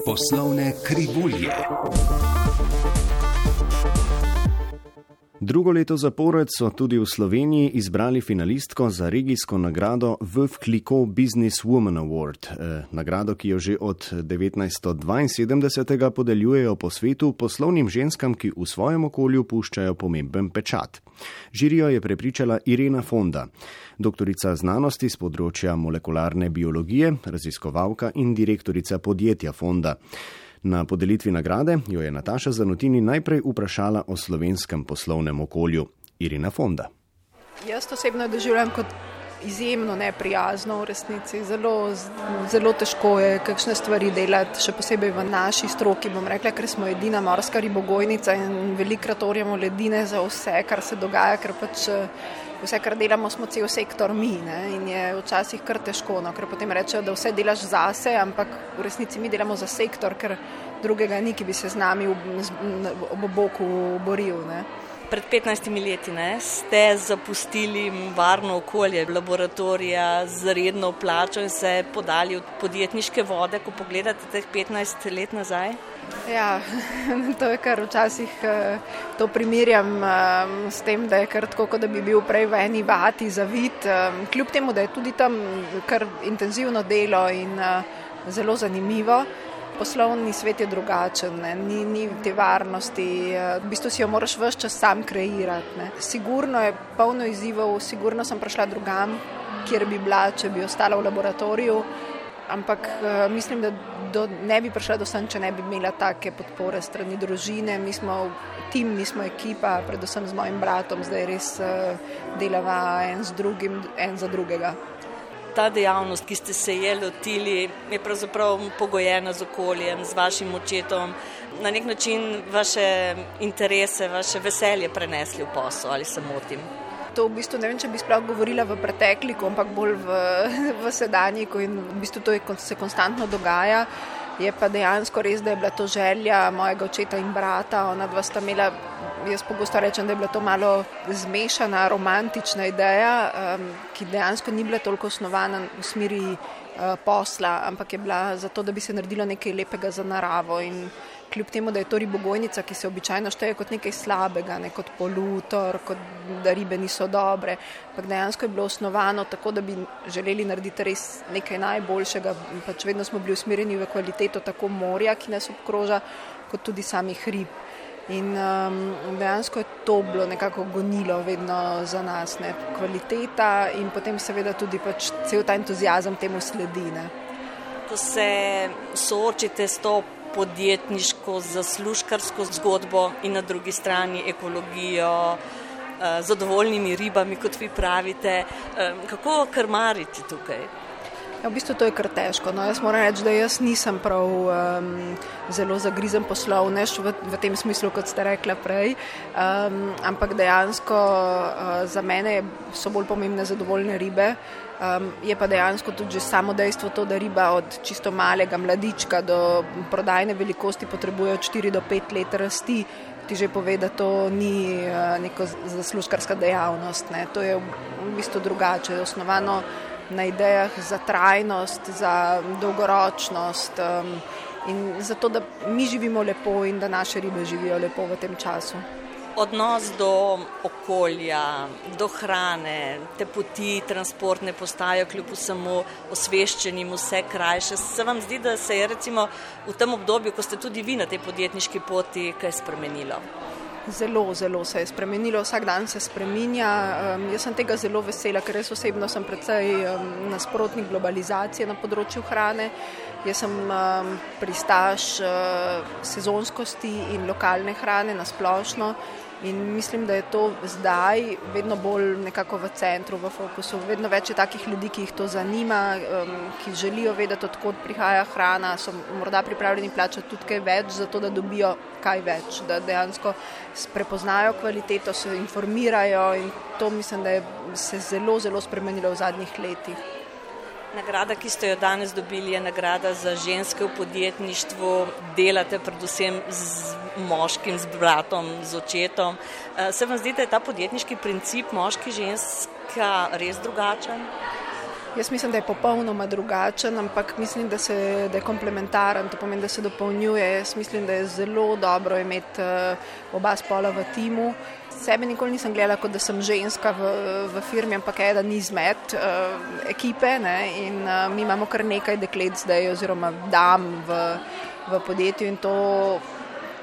Poslovne krivulje. Drugo leto zapored so tudi v Sloveniji izbrali finalistko za regijsko nagrado VF Kliko Business Woman Award, eh, nagrado, ki jo že od 1972. podeljujejo po svetu poslovnim ženskam, ki v svojem okolju puščajo pomemben pečat. Žirijo je prepričala Irena Fonda, doktorica znanosti z področja molekularne biologije, raziskovalka in direktorica podjetja Fonda. Na podelitvi nagrade jo je Nataša Zanotini najprej vprašala o slovenskem poslovnem okolju. Irina Fonda. Jaz osebno doživljam kot izjemno neprijazno v resnici. Zelo, zelo težko je kakšne stvari delati, še posebej v naši stroki. Bom rekla, ker smo edina morska ribogojnica in velikrat orjamo ledine za vse, kar se dogaja, ker pač vse, kar delamo, smo cel sektor mi ne? in je včasih kar težko, no? ker potem rečejo, da vse delaš zase, ampak v resnici mi delamo za sektor, ker drugega ni, ki bi se z nami ob boku boril. Ne? Pred 15 leti ne, ste zapustili varno okolje laboratorija z redno plačo in se podali v podjetniške vode, ko pogledate teh 15 let nazaj? Ja, to je kar včasih eh, to primerjam eh, s tem, da je kar tako, kot da bi bil prej v eni vati zavit. Eh, kljub temu, da je tudi tam kar intenzivno delo in zelo zanimivo. Poslovni svet je drugačen, ne? ni, ni te varnosti, v bistvu si jo moraš vse čas sam kreirati. Ne? Sigurno je polno izzivov, sigurno sem prišla drugam, kjer bi bila, če bi ostala v laboratoriju ampak uh, mislim, da do, ne bi prišla do sem, če ne bi imela take podpore strani družine. Mi smo tim, mi smo ekipa, predvsem z mojim bratom, zdaj res uh, delava en drugim, en za drugega. Ta dejavnost, ki ste se je lotili, je pravzaprav pogojena z okoljem, z vašim očetom. Na nek način vaše interese, vaše veselje prenesli v posel ali se motim to v bistvu ne vem, če bi sploh govorila v pretekliku, ampak bolj v, v sedanjiku in v bistvu to je, se konstantno dogaja. Je pa dejansko res, da je bila to želja mojega očeta in brata. Ona dva sta imela, jaz pogosto rečem, da je bila to malo zmešana, romantična ideja, um, ki dejansko ni bila toliko osnovana v smeri uh, posla, ampak je bila zato, da bi se naredilo nekaj lepega za naravo. In, kljub temu, da je to ribogojnica, ki se običajno šteje kot nekaj slabega, ne kot polutor, kot da ribe niso dobre, ampak dejansko je bilo osnovano tako, da bi želeli narediti res nekaj najboljšega. Pač vedno smo bili usmerjeni v kvaliteto tako morja, ki nas obkroža, kot tudi samih rib. In um, dejansko je to bilo nekako gonilo vedno za nas, ne? kvaliteta in potem seveda tudi pač cel ta entuzijazem temu sledi. Ne? Ko se soočite s to podjetniško, zaslužkarsko zgodbo in na drugi strani ekologijo, eh, zadovoljnimi ribami, kot vi pravite. Eh, kako krmariti tukaj? Ja, v bistvu to je kar težko. No, jaz moram reči, da jaz nisem prav um, zelo zagrizen poslovnež v, v tem smislu, kot ste rekla prej, um, ampak dejansko uh, za mene so bolj pomembne zadovoljne ribe. Um, je pa dejansko tudi samo dejstvo to, da riba od čisto malega mladička do prodajne velikosti potrebuje od 4 do 5 let rasti. Ti že pove, da to ni uh, neko zaslužkarska dejavnost. Ne. To je v bistvu drugače, osnovano na idejah za trajnost, za dolgoročnost um, in za to, da mi živimo lepo in da naše ribe živijo lepo v tem času odnos do okolja, do hrane, te poti, transportne postaje, kljub vsemu osveščenim, vse krajše. Se vam zdi, da se je v tem obdobju, ko ste tudi vi na tej podjetniški poti, kaj spremenilo? Zelo, zelo se je spremenilo, vsak dan se spremenja. Um, jaz sem tega zelo vesela, ker jaz osebno sem predvsej um, nasprotnik globalizacije na področju hrane. Jaz sem um, pristaš uh, sezonskosti in lokalne hrane na splošno. In mislim, da je to zdaj vedno bolj nekako v centru, v fokusu. Vedno več je takih ljudi, ki jih to zanima, um, ki želijo vedeti, odkot prihaja hrana, so morda pripravljeni plačati tudi kaj več, zato da dobijo kaj več, da dejansko prepoznajo kvaliteto, se informirajo in to mislim, da je se zelo, zelo spremenilo v zadnjih letih. Nagrada, ki ste jo danes dobili, je nagrada za ženske v podjetništvu. Delate predvsem z moškim, z bratom, z očetom. Eh, se vam zdi, da je ta podjetniški princip moški-ženska res drugačen? Jaz mislim, da je popolnoma drugačen, ampak mislim, da, se, da je komplementaren, to pomeni, da se dopolnjuje. Jaz mislim, da je zelo dobro imeti uh, oba spola v timu. Sebe nikoli nisem gledala kot da sem ženska v, v firmi, ampak eden izmed uh, ekipe ne? in uh, mi imamo kar nekaj deklet zdaj oziroma dam v, v podjetju in to,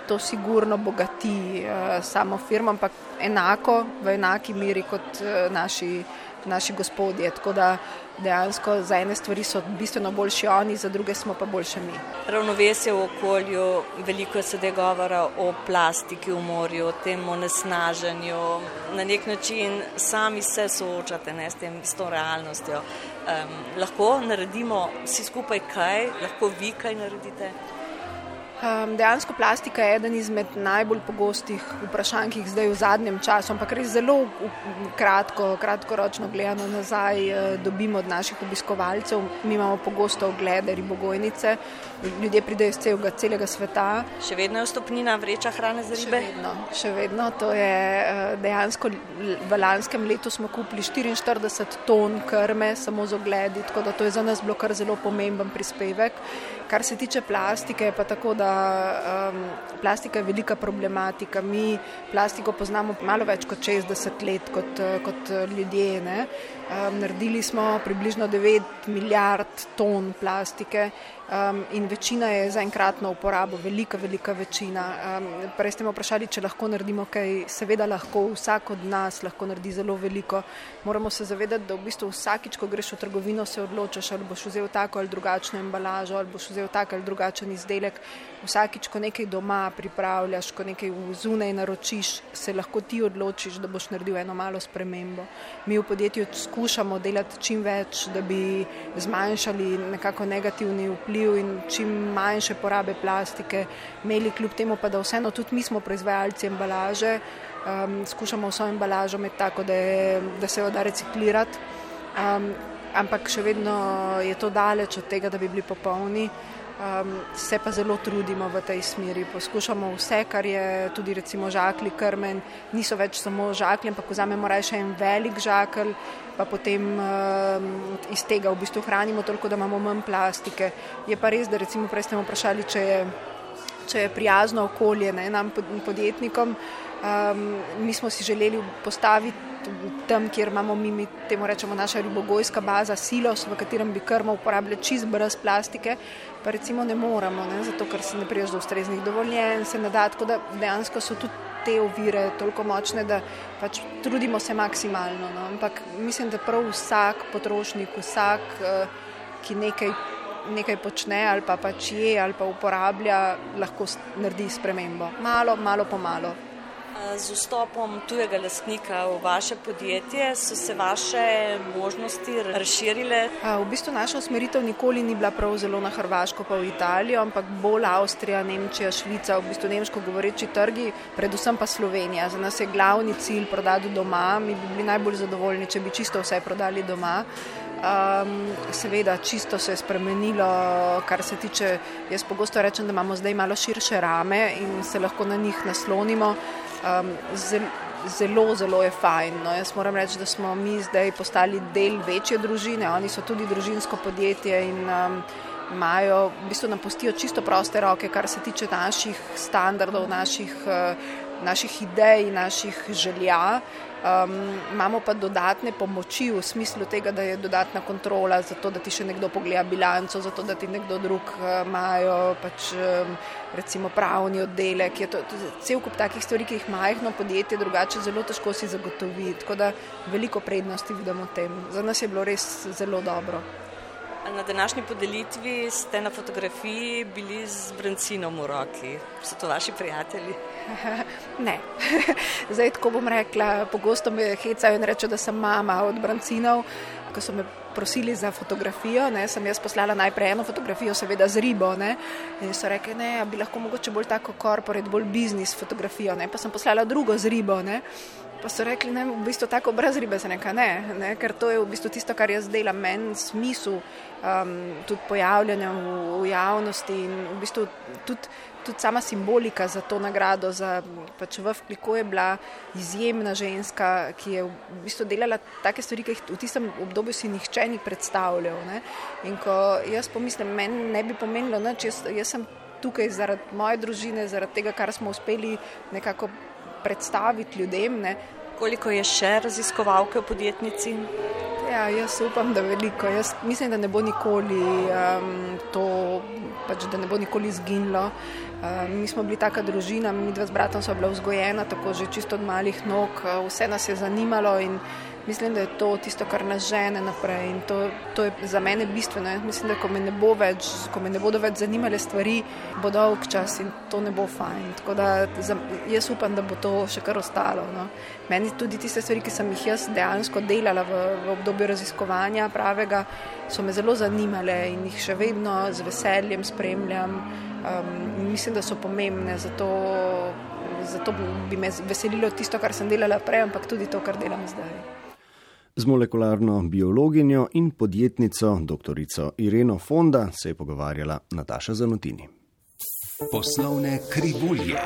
to sigurno bogati uh, samo firmo, ampak enako, v enaki miri kot uh, naši naši gospodje. Tako da dejansko za ene stvari so bistveno boljši oni, za druge smo pa boljši mi. Ravnovesje v okolju, veliko je sedaj govora o plastiki v morju, o tem onesnaženju. Na nek način sami se soočate ne, s, tem, s to realnostjo. Um, lahko naredimo vsi skupaj kaj, lahko vi kaj naredite. Um, dejansko plastika je eden izmed najbolj pogostih vprašanj, ki jih zdaj v zadnjem času, ampak res zelo kratko, kratkoročno gledano nazaj, uh, dobimo od naših obiskovalcev. Mi imamo pogosto oglede ribogojnice, ljudje pridejo iz celega, celega sveta. Še vedno je stopnina vreča hrane za ribe? Še vedno, še vedno. To je uh, dejansko v lanskem letu smo kupili 44 ton krme samo z ogledi, tako da to je za nas bilo kar zelo pomemben prispevek. Kar se tiče plastike, pa tako, da um, plastika je velika problematika. Mi plastiko poznamo malo več kot 60 let kot, kot ljudje. Um, naredili smo približno 9 milijard ton plastike um, in večina je za enkratno uporabo, velika, velika večina. Um, prej ste me vprašali, če lahko naredimo kaj. Seveda lahko, vsak od nas lahko naredi zelo veliko. Moramo se zavedati, da v bistvu vsakič, ko greš v trgovino, se odločaš, ali boš vzel tako ali drugačno embalažo, ali boš vzel tak ali drugačen izdelek. Vsakič, ko nekaj doma pripravljaš, ko nekaj zunaj naročiš, se lahko ti odločiš, da boš naredil eno malo spremembo. Mi v podjetju skušamo delati čim več, da bi zmanjšali nekako negativni vpliv in čim manjše porabe plastike imeli, kljub temu pa, da vseeno tudi mi smo proizvajalci embalaže, um, skušamo vso embalažo imeti tako, da, je, da se jo da reciklirati, um, ampak še vedno je to daleč od tega, da bi bili popolni. Um, se pa zelo trudimo v tej smeri. Poskušamo vse, kar je tudi recimo žakli, krmen, niso več samo žakli, ampak vzamemo raje še en velik žakelj, pa potem um, iz tega v bistvu hranimo toliko, da imamo manj plastike. Je pa res, da recimo prej ste me vprašali, če je, če je prijazno okolje ne, nam podjetnikom. Um, mi smo si želeli postaviti tam, kjer imamo mi, mi temu rečemo naša ribogojska baza, silos, v katerem bi krmo uporabljali čist brez plastike, pa recimo ne moramo, ne, zato ker se ne priješ do ustreznih dovoljenj, se ne da, tako da dejansko so tudi te ovire toliko močne, da pač trudimo se maksimalno. No. Ampak mislim, da prav vsak potrošnik, vsak, uh, ki nekaj, nekaj počne ali pa pač je ali pa uporablja, lahko naredi spremembo. Malo, malo po malo. Z vstopom tujega lastnika v vaše podjetje so se vaše možnosti razširile? V bistvu naša usmeritev nikoli ni bila prav zelo na Hrvaško, pa v Italijo, ampak bolj Avstrija, Nemčija, Švica, v bistvu nemško govoreči trgi, predvsem pa Slovenija. Za nas je glavni cilj prodati doma, mi bi bili najbolj zadovoljni, če bi čisto vse prodali doma. Um, seveda, čisto se je spremenilo, kar se tiče, jaz pogosto rečem, da imamo zdaj malo širše rame in se lahko na njih naslonimo. Um, zelo, zelo je fajn. No. Jaz moram reči, da smo mi zdaj postali del večje družine, oni so tudi družinsko podjetje in um, imajo, v bistvu nam pustijo čisto proste roke, kar se tiče naših standardov, naših, uh, naših idej, naših želja. Um, imamo pa dodatne pomoči v smislu tega, da je dodatna kontrola, zato da ti še nekdo pogleda bilanco, zato da ti nekdo drug uh, imajo pač, um, recimo pravni oddelek. Je to, to cel kup takih stvari, ki jih majhno podjetje drugače zelo težko si zagotovi. Tako da veliko prednosti vidimo v tem. Za nas je bilo res zelo dobro. Na današnji podelitvi ste na fotografiji bili z brancinom v roki. So to vaši prijatelji? Ne. Zdaj, tako bom rekla, pogosto me hecajo in rečejo, da sem mama od brancinov. Ko so me prosili za fotografijo, ne, sem jaz poslala najprej eno fotografijo, seveda z ribo. Ne, in so rekli, da bi lahko mogoče bolj tako korporat, bolj biznis fotografijo. Ne, pa sem poslala drugo z ribo. Ne, Pa so rekli, da je v bistvu tako brez ribe, neka, ne, ne, ker to je v bistvu tisto, kar jaz delam, meni smisel um, tudi pojavljanja v, v javnosti in v bistvu tudi, tudi sama simbolika za to nagrado. Za, pač v Fliku je bila izjemna ženska, ki je v bistvu delala take stvari, ki jih v tistem obdobju si nihče običajnih predstavljav. Ne? In ko jaz pomislim, meni ne bi pomenilo, da jaz, jaz sem tukaj zaradi moje družine, zaradi tega, kar smo uspeli nekako predstaviti ljudem. Ne? Koliko je še raziskovalke v podjetnici? Ja, jaz upam, da veliko. Jaz mislim, da ne bo nikoli um, to, pač, da ne bo nikoli izginilo. Um, mi smo bili taka družina, mi dva z bratom smo bila vzgojena, tako že čisto od malih nog, vse nas je zanimalo in mislim, da je to tisto, kar nas žene naprej in to, to je za mene bistveno. Jaz mislim, da ko me ne, bo več, ko me ne bodo več zanimale stvari, bo dolg čas in to ne bo fajn. Tako da jaz upam, da bo to še kar ostalo. No. Meni tudi tiste stvari, ki sem jih jaz dejansko delala v, v obdobju raziskovanja pravega, so me zelo zanimale in jih še vedno z veseljem spremljam. Um, mislim, da so pomembne, zato, zato bi me veselilo tisto, kar sem delala prej, ampak tudi to, kar delam zdaj. Z molekularno biologinjo in podjetnico dr. Ireno Fonda se je pogovarjala Nataša Zanotini. Poslovne krivulje.